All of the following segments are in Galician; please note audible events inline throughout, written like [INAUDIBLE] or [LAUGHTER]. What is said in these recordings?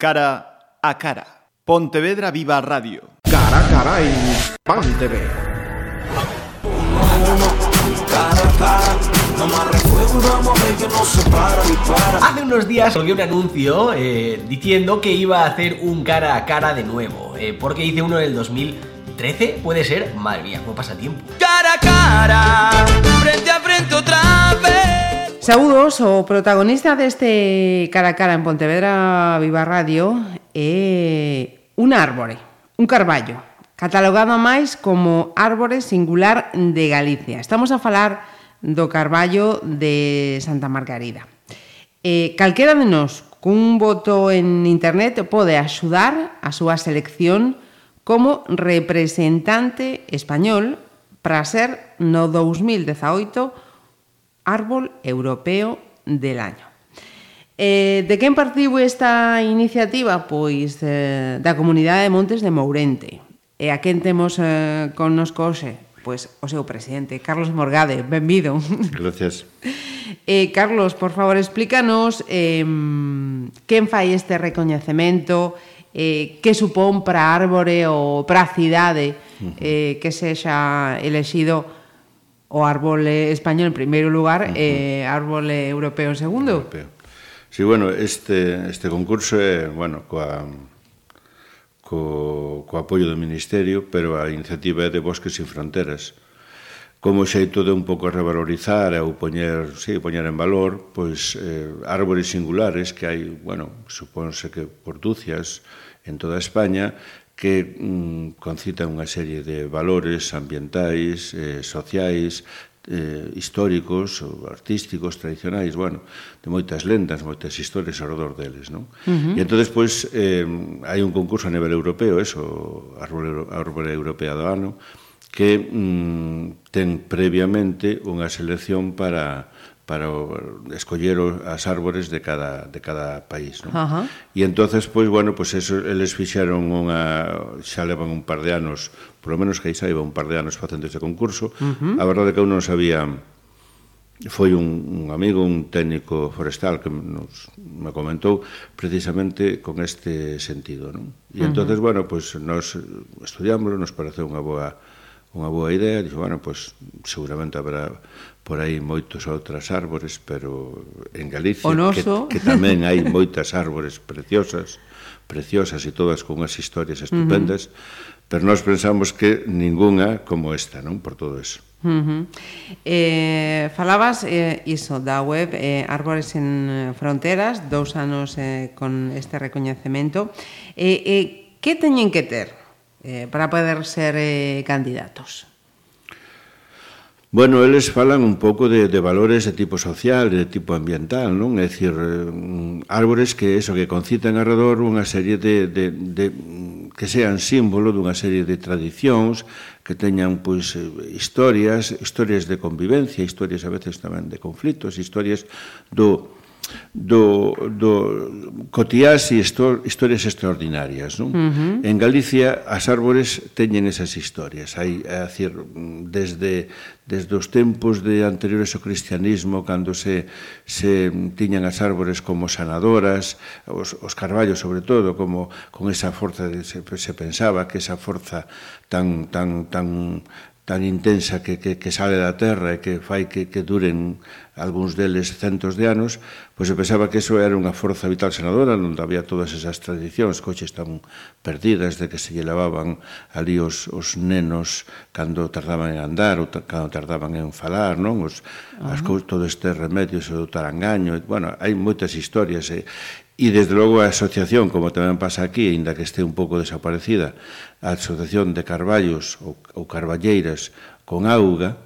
Cara a cara. Pontevedra Viva Radio. Cara a cara en Pontevedra. Hace unos días salió un anuncio eh, diciendo que iba a hacer un cara a cara de nuevo. Eh, porque hice uno en el 2013, puede ser. Madre mía, cómo pasa tiempo. Cara a cara, frente a frente otra vez. Saúdos, o protagonista deste cara a cara en Pontevedra Viva Radio é un árbore, un carballo, catalogado máis como árbore singular de Galicia. Estamos a falar do carballo de Santa Margarida. Eh, calquera de nós cun voto en internet pode axudar a súa selección como representante español para ser no 2018 Árbol Europeo del Año. Eh, de quen partiu esta iniciativa? Pois eh, da Comunidade de Montes de Mourente. E a quen temos eh, con nos coxe? Pois o seu presidente, Carlos Morgade. Benvido. Gracias. [LAUGHS] Eh, Carlos, por favor, explícanos eh, quen fai este recoñecemento, eh, que supón para Árbore ou para a cidade eh, que sexa elexido o árbol eh, español en primeiro lugar uh eh, -huh. e árbol eh, europeo en segundo. Europeo. Si, sí, bueno, este, este concurso é, bueno, coa, co, co apoio do Ministerio, pero a iniciativa é de Bosques sin Fronteras. Como xeito de un pouco revalorizar ou poñer, sí, poñer en valor pois eh, árbores singulares que hai, bueno, supónse que por dúcias en toda España que mm, concita unha serie de valores ambientais, eh, sociais, eh, históricos, artísticos, tradicionais, bueno, de moitas lendas, moitas historias ao redor deles, non? Uh -huh. E entón, pois, eh, hai un concurso a nivel europeo, eso, a Árbore Europea do Ano, que mm, ten previamente unha selección para para escoller as árbores de cada, de cada país. Non? Uh -huh. E entonces, pois, bueno, pois eso, eles fixeron unha... xa levan un par de anos, por lo menos que aí saiba un par de anos facendo este concurso. Uh -huh. A verdade é que eu non sabía foi un, un amigo, un técnico forestal que nos, me comentou precisamente con este sentido. Non? E entonces, uh -huh. bueno, pois nos estudiámoslo, nos pareceu unha boa unha boa idea, dixo, bueno, pois seguramente habrá por aí moitos outras árbores, pero en Galicia, que, que tamén hai moitas árbores preciosas, preciosas e todas con unhas historias estupendas, uh -huh. pero nós pensamos que ningunha como esta, non? Por todo eso. Uh -huh. eh, falabas eh, iso da web eh, Árbores en eh, Fronteras dous anos eh, con este recoñecemento eh, eh, que teñen que ter eh, para poder ser eh, candidatos? Bueno, eles falan un pouco de, de valores de tipo social, de tipo ambiental, non? É dicir, eh, árbores que eso que concitan alrededor unha serie de, de, de que sean símbolo dunha serie de tradicións, que teñan pois historias, historias de convivencia, historias a veces tamén de conflitos, historias do do, do cotiás e histor, historias extraordinarias. Non? Uh -huh. En Galicia as árbores teñen esas historias. Hai, a decir, desde, desde os tempos de anteriores ao cristianismo, cando se, se tiñan as árbores como sanadoras, os, os carballos sobre todo, como con esa forza, de, se, se pensaba que esa forza tan, tan, tan tan intensa que, que, que sale da terra e que fai que, que duren algúns deles centos de anos, pois eu pensaba que eso era unha forza vital senadora, non había todas esas tradicións, coches tan perdidas de que se lle lavaban ali os, os nenos cando tardaban en andar ou cando tardaban en falar, non? Os, uh -huh. as, todo este remedios o tarangaño, e, bueno, hai moitas historias e, E desde logo a asociación, como tamén pasa aquí, aínda que este un pouco desaparecida, a asociación de Carballos ou, ou Carballeiras con auga,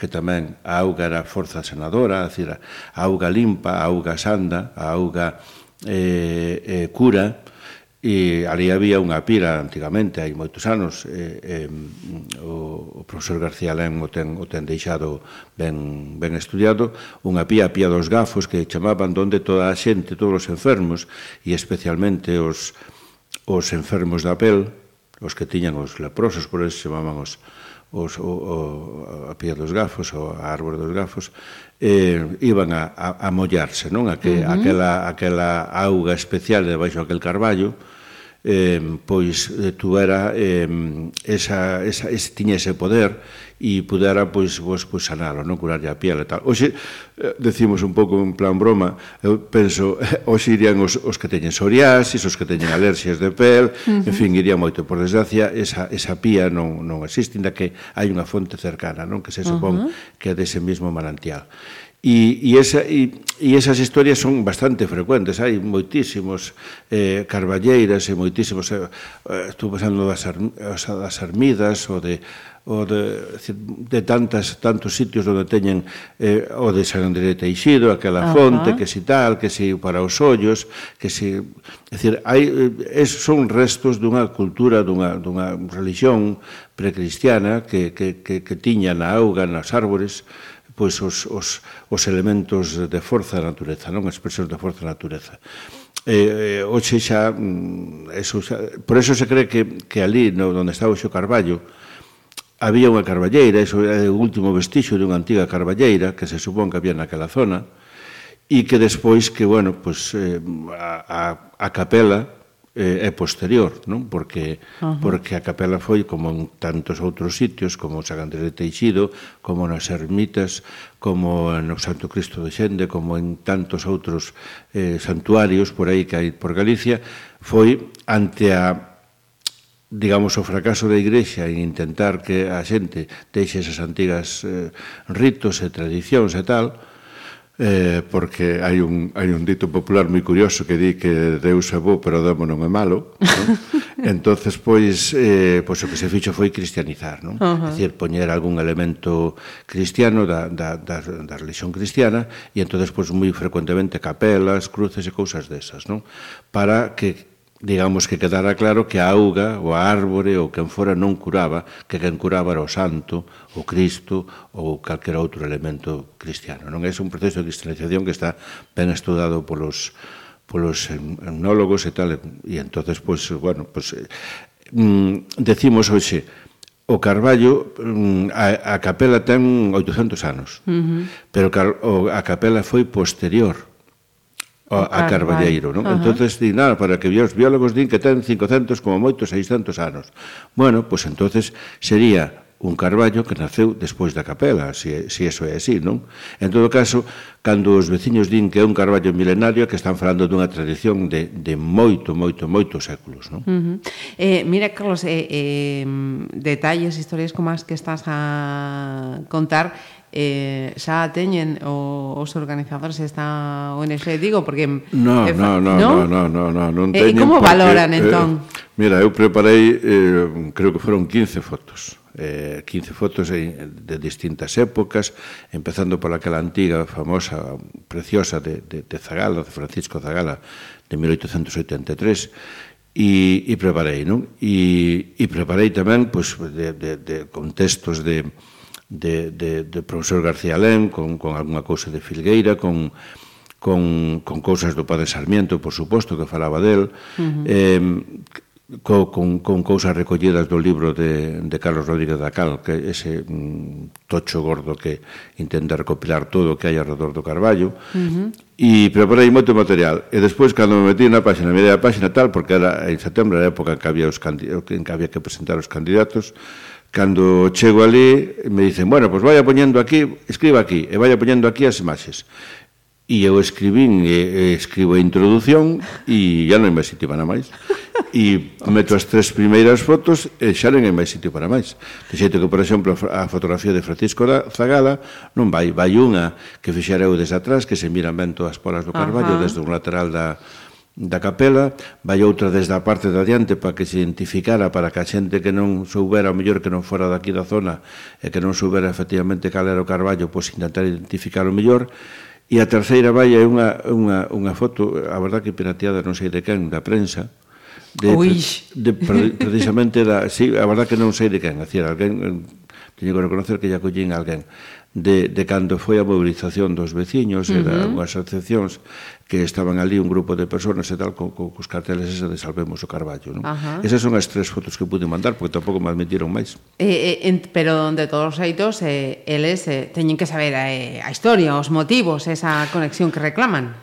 que tamén a auga era forza senadora, a, decir, a auga limpa, a auga sanda, a auga eh, eh, cura, e ali había unha pira antigamente, hai moitos anos, e, e, o, o profesor García Lén o ten, o ten deixado ben, ben estudiado, unha pía, a pía dos gafos, que chamaban donde toda a xente, todos os enfermos, e especialmente os, os enfermos da pel, os que tiñan os leprosos, por eso chamaban os, os, o, o, a pía dos gafos, ou a árbore dos gafos, eh, iban a, a, a mollarse, non? Aque, uh -huh. aquela, aquela auga especial debaixo aquel carballo, Pois, eh, pois tuvera eh, esa, esa, ese, tiña ese poder e pudera pois vos pois sanalo, non curarlle a piel e tal. Hoxe eh, decimos un pouco en plan broma, eu penso, [LAUGHS] hoxe irían os, os que teñen psoriasis, os que teñen alerxias de pel, uh -huh. en fin, iría moito. Por desgracia, esa, esa pía non, non existe, inda que hai unha fonte cercana, non que se supón uh -huh. que é dese mesmo manantial. E, e, esa, e, e esas historias son bastante frecuentes, hai moitísimos eh, carballeiras e moitísimos... Eh, eh estou pensando das, ar, das armidas ou de o de, de tantas, tantos sitios onde teñen eh, o de San André Teixido, aquela uh -huh. fonte, que si tal, que si para os ollos, que si... Decir, hai, eh, es, son restos dunha cultura, dunha, dunha religión precristiana que, que, que, que tiña na auga, nas árbores, pois os, os, os elementos de forza da natureza, non expresións de forza da natureza. Eh, eh, hoxe xa, mm, eso, xa, por eso se cree que, que ali, no, onde está o xo Carballo, había unha carballeira, eso é o último vestixo dunha antiga carballeira que se supón que había naquela zona, e que despois que, bueno, pues, eh, a, a, a capela eh, é posterior, non? Porque uh -huh. porque a capela foi como en tantos outros sitios, como San Andrés de Teixido, como nas ermitas, como no Santo Cristo de Xende, como en tantos outros eh, santuarios por aí que hai por Galicia, foi ante a digamos, o fracaso da Igrexa en intentar que a xente deixe esas antigas eh, ritos e tradicións e tal, eh, eh, porque hai un, hai un dito popular moi curioso que di que Deus é bo, pero Demo non é malo. Non? [LAUGHS] entonces pois, eh, pois o que se fixo foi cristianizar, non? Uh -huh. É dicir, poñer algún elemento cristiano da, da, da, da religión cristiana e entonces pois moi frecuentemente capelas, cruces e cousas desas, non? Para que digamos que quedara claro que a auga, ou a árbore, ou quen fora non curaba, que quen curaba era o santo, o Cristo, ou calquera outro elemento cristiano. Non é un proceso de cristianización que está ben estudado polos polos etnólogos e tal, e entonces, pois, pues, bueno, pois, pues, mm, decimos hoxe, o Carballo, mm, a, a capela ten 800 anos, uh -huh. pero a capela foi posterior, a, a Carballeiro, non? Uh -huh. Entonces di, nada, para que os biólogos din que ten 500 como moito 600 anos. Bueno, pois pues, entonces sería un Carballo que naceu despois da capela, se, se eso é así, non? En todo caso, cando os veciños din que é un Carballo milenario, que están falando dunha tradición de, de moito, moito, moitos séculos, non? Uh -huh. eh, mira, Carlos, eh, eh, detalles, historias como as que estás a contar, eh, xa teñen o, os organizadores esta ONG, digo, porque... No, eh, no, no, no, no, no, no, non eh, teñen... E eh, como valoran, porque, entón? Eh, mira, eu preparei, eh, creo que foron 15 fotos eh, 15 fotos de distintas épocas, empezando pola aquela antiga, famosa, preciosa de, de, de Zagala, de Francisco Zagala, de 1883, e, e preparei, non? E, e preparei tamén pois, de, de, de contextos de, de, de, de profesor García Lén, con, con alguna cousa de Filgueira, con, con, con cousas do padre Sarmiento, por suposto, que falaba del, uh -huh. eh, co, con, con cousas recollidas do libro de, de Carlos Rodríguez da Cal, que ese mm, tocho gordo que intenta recopilar todo o que hai alrededor do Carballo, uh -huh. e pero por aí moito material. E despois, cando me metí na página, mirei a página tal, porque era en setembro, era a época en que había, os en que, había que presentar os candidatos, cando chego ali, me dicen, bueno, pois pues vaya poñendo aquí, escriba aquí, e vaya poñendo aquí as imaxes. E eu escribín, e, e escribo a introdución e ya non hai máis sitio para máis. E meto as tres primeiras fotos e xa non hai máis sitio para máis. De xeito que, por exemplo, a fotografía de Francisco Zagala non vai, vai unha que fixera eu desde atrás, que se miran ben todas as polas do Carballo, desde un lateral da, da capela, vai outra desde a parte de adiante para que se identificara para que a xente que non soubera, o mellor que non fora daqui da zona e que non soubera efectivamente cal era o Carballo, pois intentar identificar o mellor E a terceira valla é unha, unha, unha foto, a verdad que pirateada non sei de quen, da prensa, de, Ui. de, de precisamente da, sí, a verdad que non sei de quen, a decir, alguén eh, teño que reconocer que ya collín a alguén de, de cando foi a movilización dos veciños, era uh -huh. unhas asociacións que estaban ali un grupo de personas e tal, co, co, cos carteles ese de Salvemos o Carballo. Non? Ajá. Esas son as tres fotos que pude mandar, porque tampouco me admitiron máis. Eh, eh, en, pero de todos os xeitos, eh, eles eh, teñen que saber a, a historia, os motivos, esa conexión que reclaman.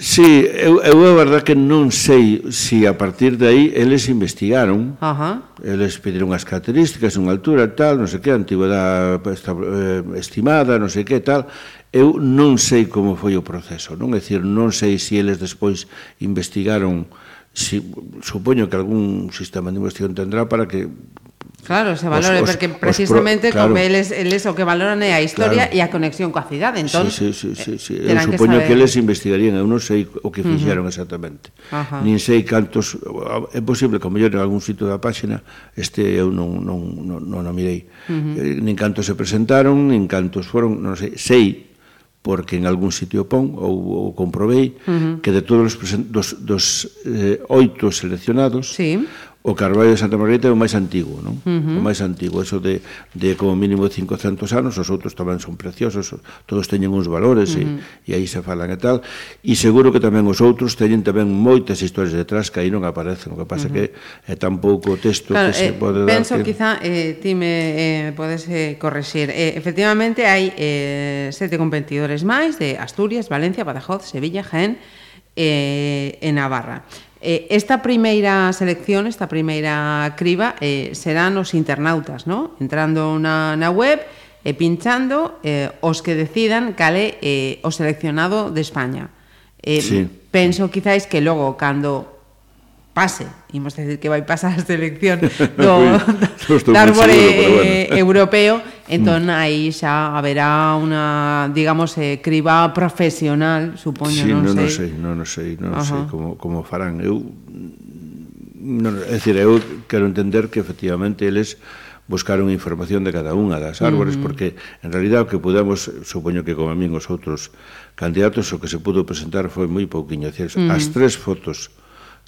Sí, eu, eu a verdad que non sei se si a partir de aí eles investigaron, uh -huh. eles pediron as características, unha altura tal, non sei que, antigüedade eh, esta, eh, estimada, non sei que tal, eu non sei como foi o proceso, non? É dicir, non sei se si eles despois investigaron si, supoño que algún sistema de investigación tendrá para que Claro, se valore, os, os, porque precisamente os pro, claro. como eles, eles o que valoran é a historia claro. e a conexión coa cidade, entón... Sí, sí, sí, sí, sí. eu supoño que, saber... que eles investigarían, eu non sei o que fixeron uh -huh. exactamente. Ajá. Nin sei cantos... Eh, é posible que o mellor en algún sitio da páxina este eu non, non, non, non a mirei. Uh eh, -huh. Nin cantos se presentaron, nin cantos foron, non sei, sei porque en algún sitio pon ou, ou comprobei uh -huh. que de todos os dos, dos eh, oito seleccionados sí o Carballo de Santa Margarita é o máis antigo, non? Uh -huh. O máis antigo, eso de, de como mínimo 500 anos, os outros tamén son preciosos, todos teñen uns valores uh -huh. e, e aí se falan e tal, e seguro que tamén os outros teñen tamén moitas historias detrás que aí non aparecen, o que pasa uh -huh. que é tan pouco texto claro, que se eh, pode dar. Penso, que... quizá, eh, ti me eh, podes eh, correxir, eh, efectivamente hai eh, sete competidores máis de Asturias, Valencia, Badajoz, Sevilla, Jaén, eh, e Navarra. Eh, esta primeira selección, esta primeira criba, eh, serán os internautas, no? entrando na, na web e pinchando eh, os que decidan cale eh, o seleccionado de España. Eh, sí. Penso quizáis que logo, cando pase, imos decir que vai pasar a selección [LAUGHS] do, do, do árbore bueno. eh, europeo, Entón mm. aí xa haberá unha, digamos, eh, criba profesional, supoño, sí, non, non sei. Non, non sei, non, Ajá. sei como, como farán. Eu, mm, non, é dicir, eu quero entender que efectivamente eles buscaron información de cada unha das árbores, uh -huh. porque en realidad o que pudemos, supoño que como a min os outros candidatos, o que se pudo presentar foi moi pouquiño. Decir, uh -huh. As tres fotos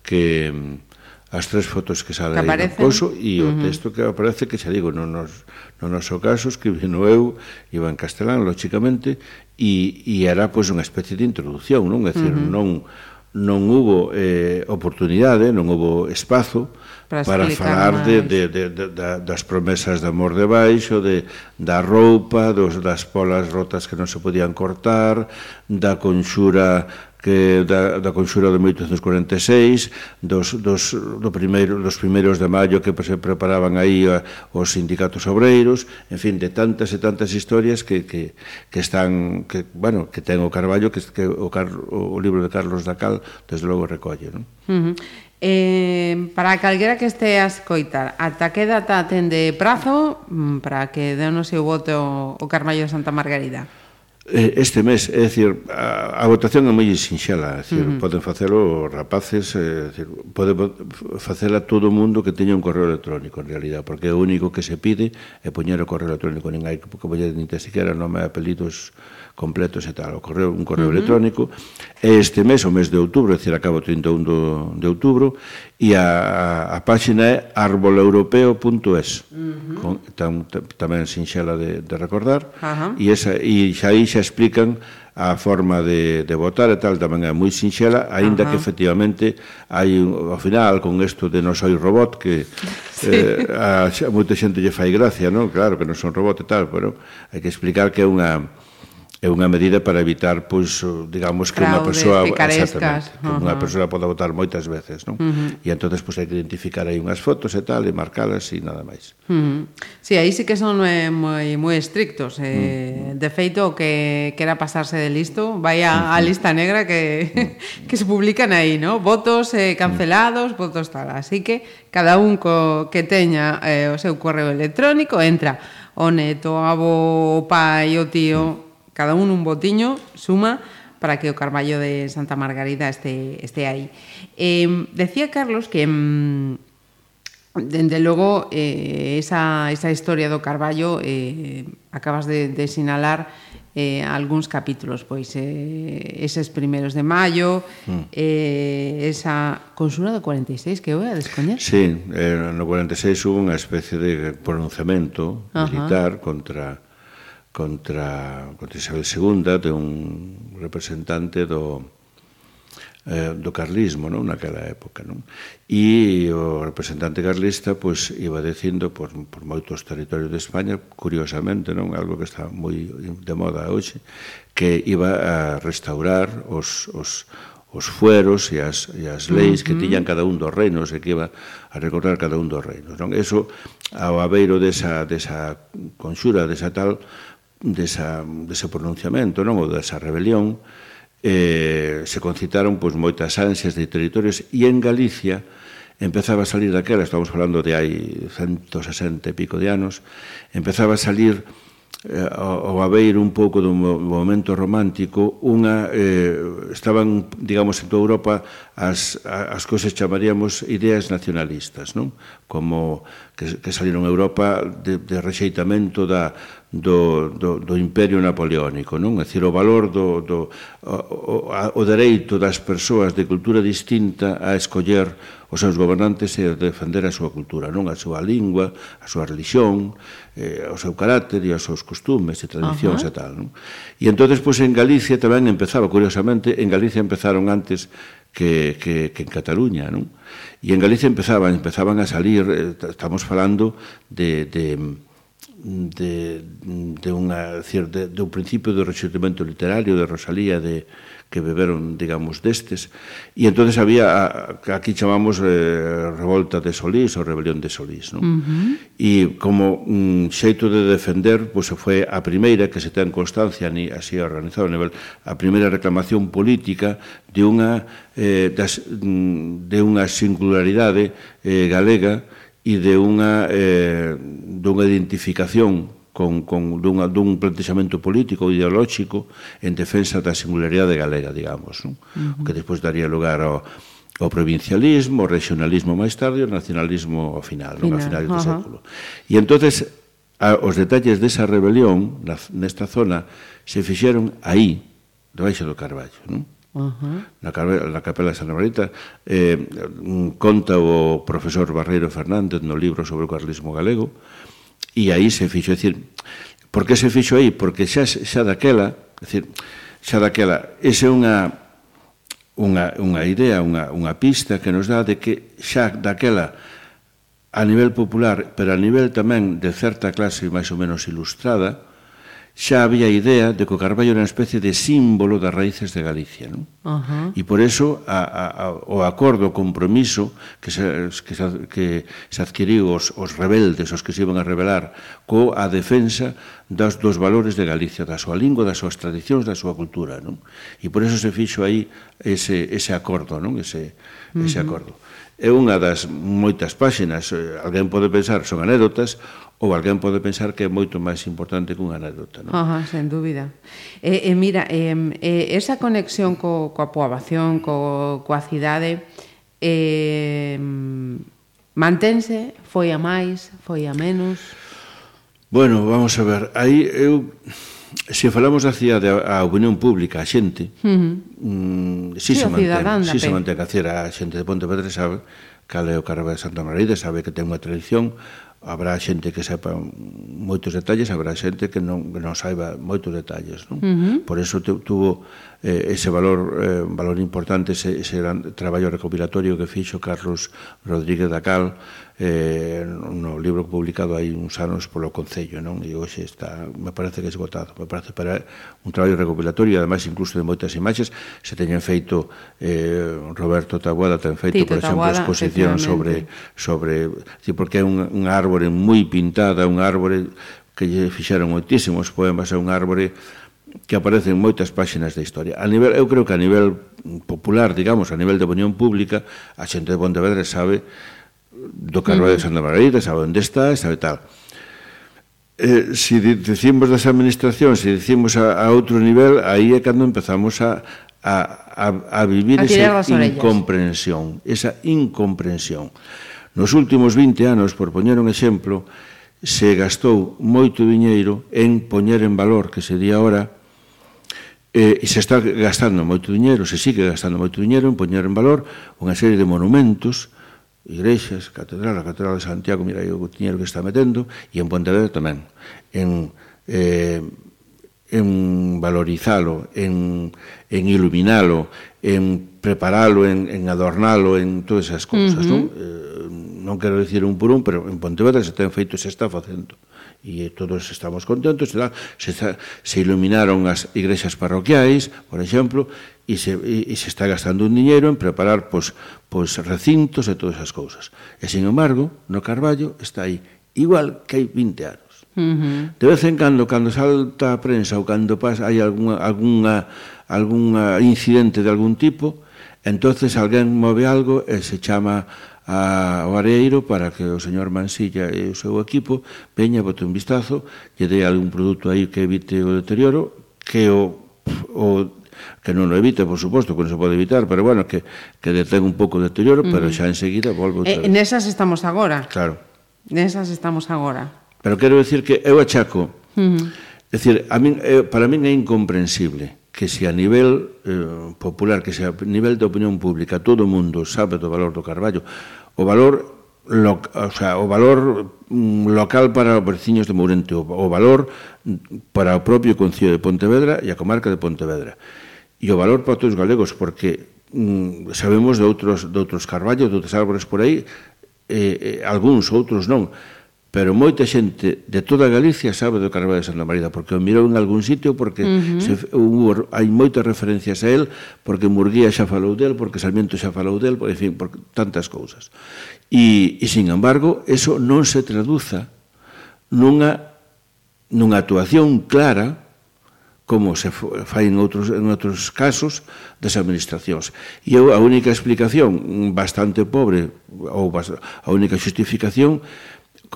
que mm, as tres fotos que sale que aí no coso e o uh -huh. texto que aparece que xa digo non nos, no noso caso escribino eu iba en castelán lógicamente e, e era pois unha especie de introducción non? É dicir, uh -huh. non, non hubo eh, oportunidade, non hubo espazo para, para falar de, de, de, de, de, das promesas de amor de baixo, de, da roupa, dos, das polas rotas que non se podían cortar, da conxura que da, da conxura de 1846, dos, dos, do primeiro, dos primeiros de maio que se preparaban aí a, os sindicatos obreiros, en fin, de tantas e tantas historias que, que, que están, que, bueno, que ten o Carballo, que, que o, Car, o libro de Carlos Dacal, desde logo recolle, non? Uh -huh. Eh, para calquera que este a escoitar, ata que data ten de prazo mm, para que dé o seu voto o Carballo de Santa Margarida? Eh, este mes, é dicir, a, a votación é moi sinxela, é dicir, uh -huh. poden facelo os rapaces, é dicir, pode facela todo o mundo que teña un correo electrónico, en realidad, porque o único que se pide é poñer o correo electrónico, nin hai que poñer nin te siquiera nome e apelidos completos e tal, o correo, un correo uh -huh. electrónico, e este mes, o mes de outubro, é dicir, acabo o 31 do, de outubro, e a, a, a páxina é arboleuropeo.es, uh -huh. con, tam, tam, tamén sinxela de, de recordar, uh -huh. e, esa, e xa aí xa explican a forma de, de votar e tal tamén é moi sinxela, aínda uh -huh. que efectivamente hai ao final con isto de non soy robot que sí. eh, a, a moita xente lle fai gracia, non? Claro que non son robot e tal, pero hai que explicar que é unha é unha medida para evitar pois digamos que unha persoa exactamente, que unha persoa poda votar moitas veces, non? Uh -huh. E entonces pois hai que identificar aí unhas fotos e tal e marcalas e nada máis. Uh -huh. Si, sí, aí sí que son eh, moi moi estrictos, eh, uh -huh. de feito o que quera pasarse de listo, vai a, a lista negra que uh -huh. que se publican aí, ¿no? Votos eh, cancelados, uh -huh. votos tal. Así que cada un co que teña eh, o seu correo electrónico entra o neto, o avó, o pai, o tío, uh -huh cada un un botiño suma para que o Carballo de Santa Margarida este, este aí. Eh, decía Carlos que mm, Dende logo, eh, esa, esa historia do Carballo eh, acabas de, de sinalar eh, algúns capítulos, pois eh, eses primeiros de maio, mm. eh, esa consura do 46 que eu a descoñer. Sí, eh, no 46 hubo unha especie de pronunciamento militar Ajá. contra contra, contra Isabel II de un representante do, eh, do carlismo non? naquela época. Non? E o representante carlista pois, iba dicindo por, por moitos territorios de España, curiosamente, non algo que está moi de moda hoxe, que iba a restaurar os, os, os fueros e as, e as leis que tiñan cada un dos reinos e que iba a recordar cada un dos reinos. Non? Eso, ao abeiro desa, desa conxura, desa tal, desa, dese pronunciamento, non? ou desa rebelión, eh, se concitaron pois, moitas ansias de territorios e en Galicia empezaba a salir daquela, estamos falando de hai 160 e pico de anos, empezaba a salir eh, ao haber un pouco do momento romántico, unha eh, estaban, digamos, en toda Europa as, as cousas chamaríamos ideas nacionalistas, non? Como que, que saliron a Europa de, de rexeitamento da, do, do, do imperio napoleónico, non? É dicir, o valor do, do o, o, o dereito das persoas de cultura distinta a escoller os seus gobernantes e a defender a súa cultura, non? A súa lingua, a súa religión, eh, o seu carácter e os seus costumes e tradicións uh -huh. e tal, non? E entonces pois, en Galicia tamén empezaba, curiosamente, en Galicia empezaron antes que, que, que en Cataluña, non? E en Galicia empezaban, empezaban a salir, eh, estamos falando de, de de, de, unha, de, de un principio do rexurdimento literario de Rosalía de que beberon, digamos, destes. E entonces había, aquí chamamos eh, revolta de Solís ou rebelión de Solís, non? Uh -huh. E como un xeito de defender, pois pues, foi a primeira que se ten constancia, ni así organizado a nivel, a primeira reclamación política de unha, eh, das, mm, de unha singularidade eh, galega e de unha, eh, dunha identificación con, con dunha, dun plantexamento político ou ideolóxico en defensa da singularidade galega, digamos, non? Uh -huh. que despois daría lugar ao, ao provincialismo, ao regionalismo máis tarde e ao nacionalismo ao final, final. non? final do uh -huh. do século. E entonces a, os detalles desa rebelión na, nesta zona se fixeron aí, debaixo do Carballo, non? Uh -huh. na, na capela de Santa Marita eh, conta o profesor Barreiro Fernández no libro sobre o carlismo galego E aí se fixo, decir, por que se fixo aí? Porque xa, xa daquela, decir, xa daquela, esa é unha, unha, unha idea, unha, unha pista que nos dá de que xa daquela a nivel popular, pero a nivel tamén de certa clase máis ou menos ilustrada, xa había a idea de que o carballo era unha especie de símbolo das raíces de Galicia. Non? Uh -huh. E por eso a, a, a, o acordo, o compromiso que se, que se, que se adquiriu os, os rebeldes, os que se iban a rebelar, co a defensa das, dos valores de Galicia, da súa lingua, das súas tradicións, da súa cultura. Non? E por eso se fixo aí ese, ese acordo, non? Ese, ese uh -huh. acordo. É unha das moitas páxinas, eh, alguén pode pensar, son anécdotas, ou alguén pode pensar que é moito máis importante que unha anécdota, non? Ajá, sen dúbida. E, e mira, e, e esa conexión co, coa poboación, co, coa cidade, e, mantense, foi a máis, foi a menos? Bueno, vamos a ver, aí eu se falamos da cidade a opinión pública, a xente, uh -huh. mm, si sí, se mantén, si se mantén, a, a xente de Pontevedra sabe cal é o Carnaval de Santa Margarida, sabe que ten unha tradición, habrá xente que saiba moitos detalles, habrá xente que non, que non saiba moitos detalles. Non? Uh -huh. Por eso tuvo eh, ese valor eh, valor importante, ese, ese gran traballo recopilatorio que fixo Carlos Rodríguez Dacal, eh, no libro publicado hai uns anos polo Concello, non? E hoxe está, me parece que esgotado, me parece para un traballo recopilatorio, e ademais incluso de moitas imaxes, se teñen feito eh, Roberto Taboada ten feito, Tito por exemplo, Tabuada, exposición sobre sobre, sí, porque é un, un árbore moi pintada, un árbore que lle fixeron moitísimos poemas é un árbore que aparece en moitas páxinas da historia. A nivel, eu creo que a nivel popular, digamos, a nivel de opinión pública, a xente de Pontevedra sabe do Carvalho de Santa Margarida, sabe onde está, sabe tal. Eh, si dicimos das administracións, si dicimos a, a outro nivel, aí é cando empezamos a, a, a, a vivir a esa incomprensión, esa incomprensión. Nos últimos 20 anos, por poñer un exemplo, se gastou moito diñeiro en poñer en valor, que sería ahora, eh, e se está gastando moito diñeiro, se sigue gastando moito diñeiro en poñer en valor unha serie de monumentos igrexas, catedral, a catedral de Santiago, mira o tiñero que está metendo, e en Pontevedra tamén, en, eh, en valorizalo, en, en iluminalo, en preparalo, en, en adornalo, en todas esas cousas, uh -huh. non? Eh, non quero dicir un por un, pero en Pontevedra se ten feito se está facendo. Uh e todos estamos contentos, se, se, se iluminaron as igrexas parroquiais, por exemplo, e se, e, e se está gastando un diñeiro en preparar pois, pois recintos e todas esas cousas. E, sin embargo, no Carballo está aí igual que hai 20 anos. Uh -huh. De vez en cando, cando salta a prensa ou cando pasa, hai alguna, alguna, alguna incidente de algún tipo, entonces alguén move algo e se chama a, ao Areiro para que o señor Mansilla e o seu equipo veña, bote un vistazo, que dé algún produto aí que evite o deterioro, que o, o que non o evite, por suposto, que non se pode evitar, pero bueno, que, que detén un pouco o deterioro, uh -huh. pero xa enseguida volvo outra eh, vez. Nesas estamos agora. Claro. Nesas estamos agora. Pero quero decir que eu achaco. Uh -huh. É dicir, a min, eh, para min é incomprensible que se a nivel eh, popular, que se a nivel de opinión pública todo o mundo sabe do valor do Carballo, o valor lo, o, sea, o valor mm, local para os veciños de Mourente, o, o valor para o propio Concello de Pontevedra e a comarca de Pontevedra. E o valor para todos os galegos, porque mm, sabemos de outros, de outros carballos, de outros árbores por aí, eh, eh, algúns, outros non, pero moita xente de toda Galicia sabe do Carnaval de Santa Marina, porque o mirou en algún sitio, porque uh -huh. se, hubo, hai moitas referencias a él, porque Murguía xa falou del, porque Sarmiento xa falou del, por, en fin, por tantas cousas. E, e, sin embargo, eso non se traduza nunha, nunha actuación clara como se fai en outros, en outros casos das administracións. E a única explicación bastante pobre, ou a única justificación,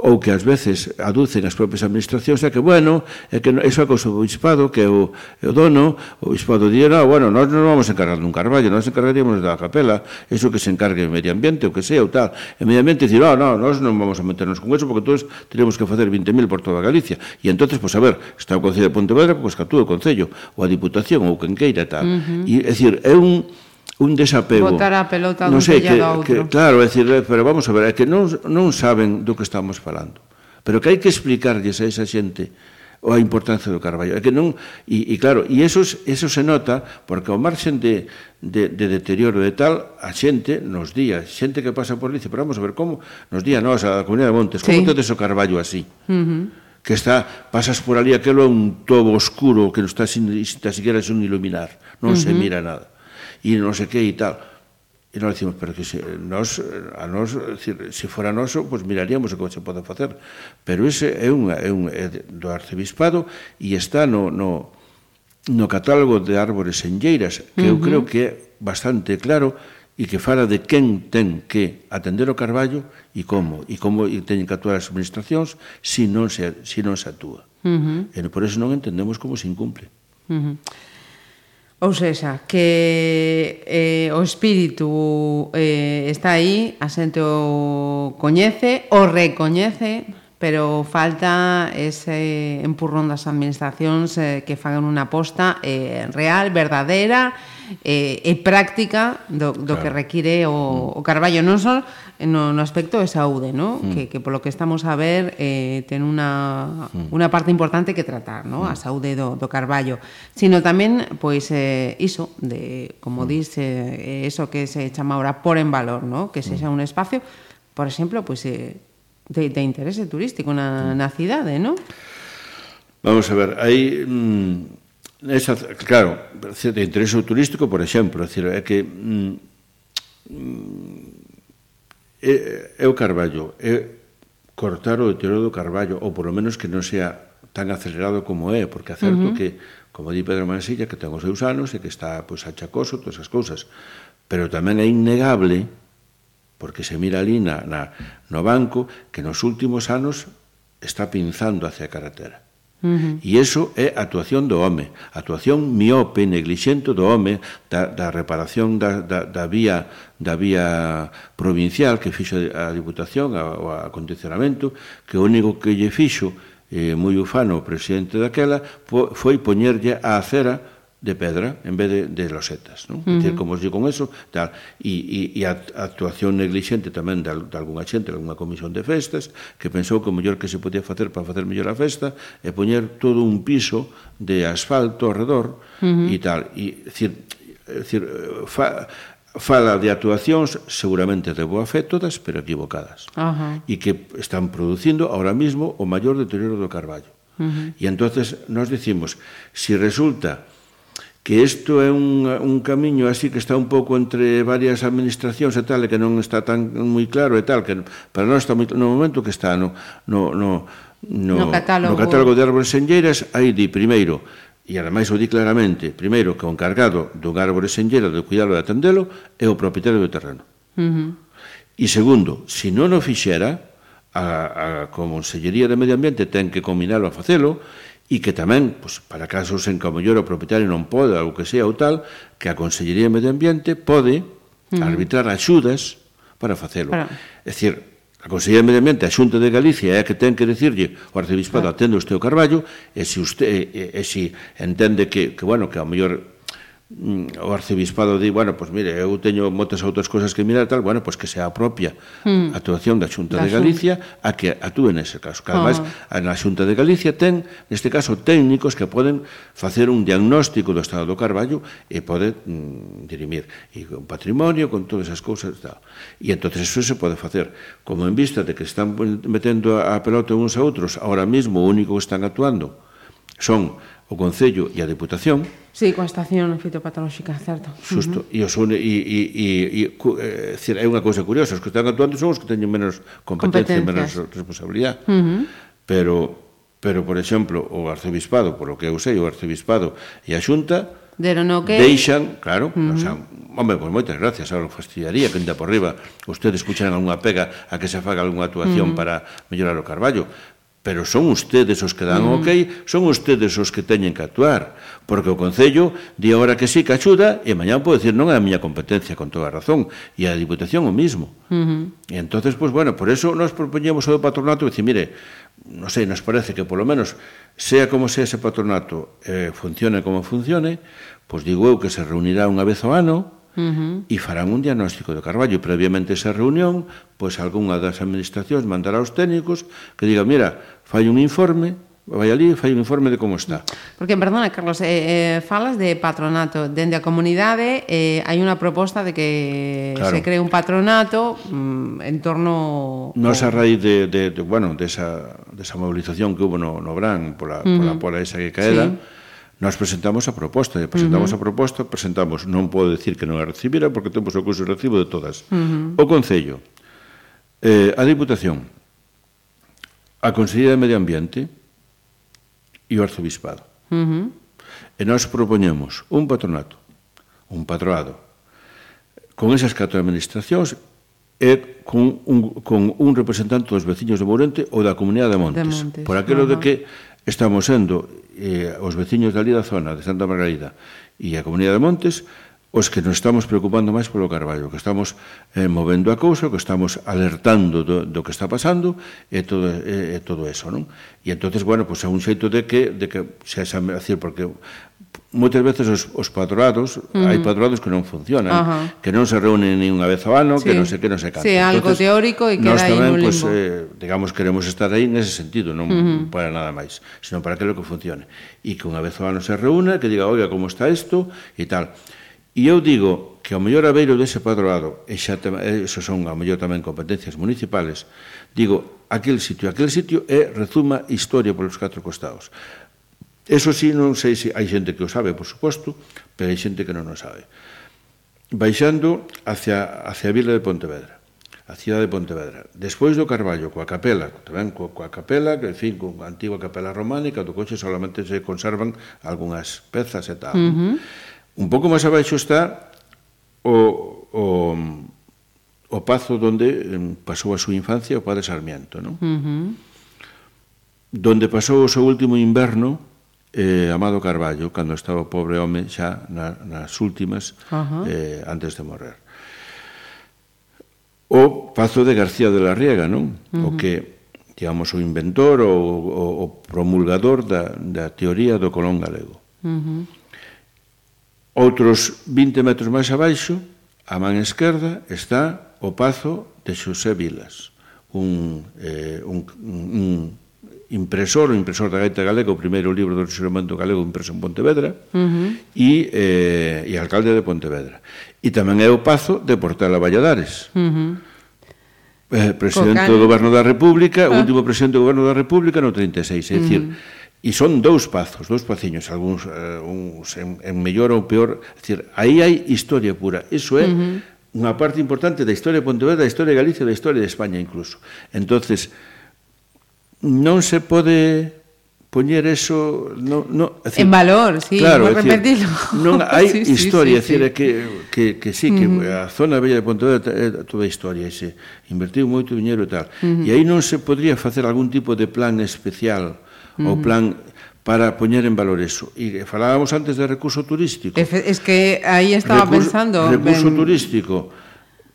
ou que ás veces aducen as propias administracións é que, bueno, é que iso é cousa do bispado que o, o dono, o bispado di, no, bueno, nós non vamos a encargar dun carballo, nós encargaríamos da capela, iso que se encargue o medio ambiente, o que sea, ou tal. E medio ambiente dicir, no, no, nós non vamos a meternos con eso, porque todos teríamos que facer 20.000 por toda Galicia. E entonces, pois, pues, a ver, está o Concello de Pontevedra, pois pues, que actúa o Concello, ou a Diputación, ou quen queira, tal. Uh -huh. E, é dicir, é un un desapego. Botar a pelota non sei, que, que, claro, é dicir, pero vamos a ver, é que non, non saben do que estamos falando. Pero que hai que explicarlles a esa xente a importancia do Carballo. É que non, e, e claro, e eso, eso se nota porque ao marxen de, de, de deterioro de tal, a xente nos día, xente que pasa por Lice, pero vamos a ver como, nos día nós, a Comunidade de Montes, sí. como tedes o Carballo así? Uh -huh que está pasas por ali aquilo é un tobo oscuro que non está sin, sin siquiera sin iluminar, non uh -huh. se mira nada e non sei que e tal. E nós dicimos, pero que se, nos, a nos, decir, se fora noso, pois pues miraríamos o que se pode facer. Pero ese é, unha, é, un, é do arcebispado e está no, no, no catálogo de árbores enlleiras, que uh -huh. eu creo que é bastante claro e que fala de quen ten que atender o carballo e como, e como e teñen que actuar as administracións se si non se, se, si non se actúa. Uh -huh. E por eso non entendemos como se incumple. Uh -huh. Ou seja, que eh, o espírito eh, está aí, a xente o coñece, o recoñece, pero falta ese empurrón das administracións eh, que fagan unha aposta eh, real, verdadeira, eh, e práctica do, do claro. que require o, mm. o Carballo non só no, no aspecto de saúde no? Mm. que, que polo que estamos a ver eh, ten unha, mm. unha parte importante que tratar no? Mm. a saúde do, do Carballo sino tamén pois eh, iso de, como mm. dice eh, eso que se chama ahora por en valor no? que sexa mm. un espacio por exemplo pois, eh, de, de interese turístico na, mm. na cidade no? Vamos a ver, hai mm, Esa, claro, de interés turístico, por exemplo, é, decir, é que mm, mm, é, é o Carballo, é cortar o deterioro do Carballo, ou por lo menos que non sea tan acelerado como é, porque é certo uh -huh. que, como di Pedro Mansilla, que ten os seus anos e que está pois, achacoso, todas as cousas, pero tamén é innegable, porque se mira ali na, na, no banco, que nos últimos anos está pinzando hacia a carretera Uh -huh. E iso é a actuación do home, a actuación miope, neglixento do home, da, da reparación da, da, da, vía, da vía provincial que fixo a Diputación, a, o acondicionamento, que o único que lle fixo eh, moi ufano o presidente daquela foi poñerlle a acera de pedra en vez de, de losetas, non? Uh -huh. Decir, como se con eso, tal, e, e, e a, actuación negligente tamén de, de algunha xente, de alguna comisión de festas, que pensou que o mellor que se podía facer para facer mellor a festa é poñer todo un piso de asfalto alrededor uh -huh. e tal, e, decir, decir fa, fala de actuacións seguramente de boa fe todas, pero equivocadas. Uh -huh. E que están producindo ahora mismo o maior deterioro do Carballo. Uh -huh. E entonces nos decimos, si resulta que isto é un, un camiño así que está un pouco entre varias administracións e tal, e que non está tan moi claro e tal, que para non está moi no momento que está no, no, no, no, no catálogo, no catálogo de árboles senlleiras, aí di primeiro, e ademais o di claramente, primeiro que o encargado dun árbore senlleira de cuidalo e atendelo é o propietario do terreno. Uh -huh. E segundo, se non o fixera, a, a Consellería de Medio Ambiente ten que combinalo a facelo e que tamén, pois, para casos en que o mellor o propietario non pode ou que sea ou tal, que a Consellería de Medio Ambiente pode arbitrar axudas para facelo. Para... É dicir, a Consellería de Medio Ambiente, a Xunta de Galicia é a que ten que decirlle o arcebispado claro. atende o seu Carballo e se, usted, e, e, e se entende que, que, bueno, que ao mellor o arcebispado di, bueno, pois mire, eu teño moitas outras cousas que mirar tal, bueno, pois que sea hmm. a propia mm. actuación da Xunta da de Galicia a que actúe nese caso. Que ademais, oh. na Xunta de Galicia ten, neste caso, técnicos que poden facer un diagnóstico do estado do Carballo e pode mm, dirimir e con patrimonio, con todas esas cousas e tal. E entonces eso se pode facer. Como en vista de que están metendo a pelota uns a outros, ahora mismo o único que están actuando son o Concello e a Deputación. Sí, coa estación fitopatolóxica, certo. Xusto, uh -huh. e os une, e, e, e, e, e eh, é unha cousa curiosa, os que están actuando son os que teñen menos competencia, menos responsabilidade. Uh -huh. Pero, pero, por exemplo, o arcebispado, por lo que eu sei, o arcebispado e a xunta, Deron o que... Deixan, claro, uh -huh. o sea, Home, pois pues moitas gracias, ahora fastidiaría que ainda por riba ustedes escucharan algunha pega a que se faga algunha actuación uh -huh. para mellorar o Carballo, pero son ustedes os que dan mm. ok, son ustedes os que teñen que actuar, porque o Concello di ahora que sí que axuda e mañá pode decir non é a miña competencia con toda a razón, e a Diputación o mismo. Mm -hmm. E entonces, pues, bueno, por eso nos propoñemos ao patronato e dicir, mire, non sei, nos parece que polo menos sea como sea ese patronato, eh, funcione como funcione, pois pues digo eu que se reunirá unha vez ao ano, uh -huh. e farán un diagnóstico do carballo. Previamente esa reunión, pois algunha das administracións mandará aos técnicos que diga, mira, fai un informe, vai ali e fai un informe de como está. Porque, perdona, Carlos, eh, eh, falas de patronato. Dende a comunidade eh, hai unha proposta de que claro. se cree un patronato mm, en torno... Nos a raíz de, de, de bueno, desa, de esa movilización que hubo no, no Bran pola, uh -huh. pola, pola esa que caera, sí nos presentamos a proposta, e presentamos uh -huh. a proposta, presentamos, non podo decir que non a recibira porque temos o curso de recibo de todas. Uh -huh. O Concello, eh, a Diputación, a Consellería de Medio Ambiente e o Arzobispado. Uh -huh. E nós propoñemos un patronato, un patroado, con esas catro administracións e con un, con un representante dos veciños de Mourente ou da Comunidade de Montes. De Montes por aquilo uh -huh. de que estamos sendo eh, os veciños dali da zona de Santa Margarida e a Comunidade de Montes os que nos estamos preocupando máis polo Carballo, que estamos eh, movendo a cousa, que estamos alertando do, do que está pasando e todo, e, e todo eso, non? E entonces, bueno, pois pues, é un xeito de que, de que se xa, decir, porque moitas veces os, os patronados, uh -huh. hai patronados que non funcionan, uh -huh. que non se reúnen ni unha vez ao ano, sí. que non sei que non se canta. Sí, algo Entonces, teórico e queda aí tamén, no limbo. Pues, eh, digamos, queremos estar aí nese sentido, non uh -huh. para nada máis, senón para que lo que funcione. E que unha vez ao ano se reúna, que diga, oiga, como está isto e tal. E eu digo que ao mellor abeiro dese padroado, e xa te, eso son ao mellor tamén competencias municipales, digo, aquel sitio, aquel sitio é rezuma historia polos catro costados. Eso sí, non sei se hai xente que o sabe, por suposto, pero hai xente que non o sabe. Baixando hacia, hacia a vila de Pontevedra, a cidade de Pontevedra. Despois do Carballo, coa capela, tamén coa, coa capela, que, en fin, con a antiga capela románica, do coche solamente se conservan algunhas pezas e tal. Uh -huh. Un pouco máis abaixo está o, o, o pazo onde pasou a súa infancia o padre Sarmiento, non? Uh -huh. Donde pasou o seu último inverno, eh, Amado Carballo, cando estaba o pobre home xa na, nas últimas, uh -huh. eh, antes de morrer. O Pazo de García de la Riega, non? Uh -huh. O que, digamos, o inventor ou o, o promulgador da, da teoría do colón galego. Uh -huh. Outros 20 metros máis abaixo, a man esquerda, está o pazo de Xosé Vilas, un, eh, un, un, un impresor, o impresor da Gaita Galega, o primeiro libro do Xeramento Galego impreso en Pontevedra, uh -huh. e, eh, e alcalde de Pontevedra. E tamén é o Pazo de Portela Valladares. Uh -huh. Eh, presidente do Goberno da República, ah. o último presidente do Goberno da República no 36, é dicir, uh -huh. E son dous pazos, dous paciños, algúns eh, uns en, en mellor ou peor, é dicir, aí hai historia pura. Iso é uh -huh. unha parte importante da historia de Pontevedra, da historia de Galicia, da historia de España incluso. Entonces, non se pode poñer eso no, no, decir, en valor, sí, claro, decir, repetirlo. Non [LAUGHS] hai sí, historia, sí, sí, decir, sí. que que que sí, que uh -huh. a zona bella de Pontevedra é toda historia, e se invertiu moito diñeiro e tal. Uh -huh. E aí non se podría facer algún tipo de plan especial uh -huh. ou plan para poñer en valor eso. E falábamos antes de recurso turístico. Es que aí estaba recurso, pensando... Recurso ben... turístico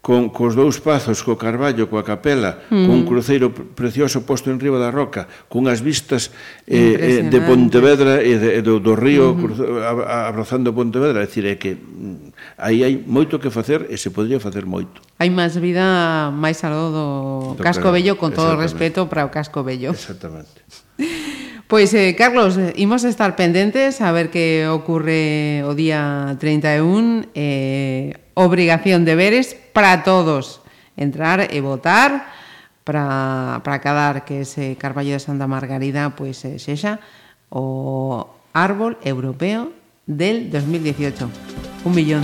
con cos dous pazos, co Carballo, coa capela, mm. con un cruceiro precioso posto en riba da roca, cunhas vistas eh, eh de Pontevedra e de, do, do río mm -hmm. cruzo, abrazando Pontevedra, é dicir, é que mm, aí hai moito que facer e se podría facer moito. Hai máis vida máis aló do, do Casco Bello, con todo o respeto para o Casco Bello. Exactamente. [LAUGHS] Pois, eh, Carlos, eh, imos estar pendentes a ver que ocurre o día 31. Eh, obrigación, deberes para todos. Entrar e votar para, para cadar que ese Carballo de Santa Margarida pois, eh, sexa o árbol europeo del 2018. Un millón.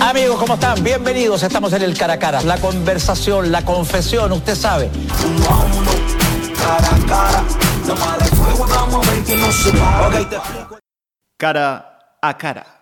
Amigos, ¿cómo están? Bienvenidos. Estamos en el cara a cara. La conversación, la confesión, usted sabe cara a cara. Toma fuego, vamos a ver que no se va. Okay, te Cara a cara.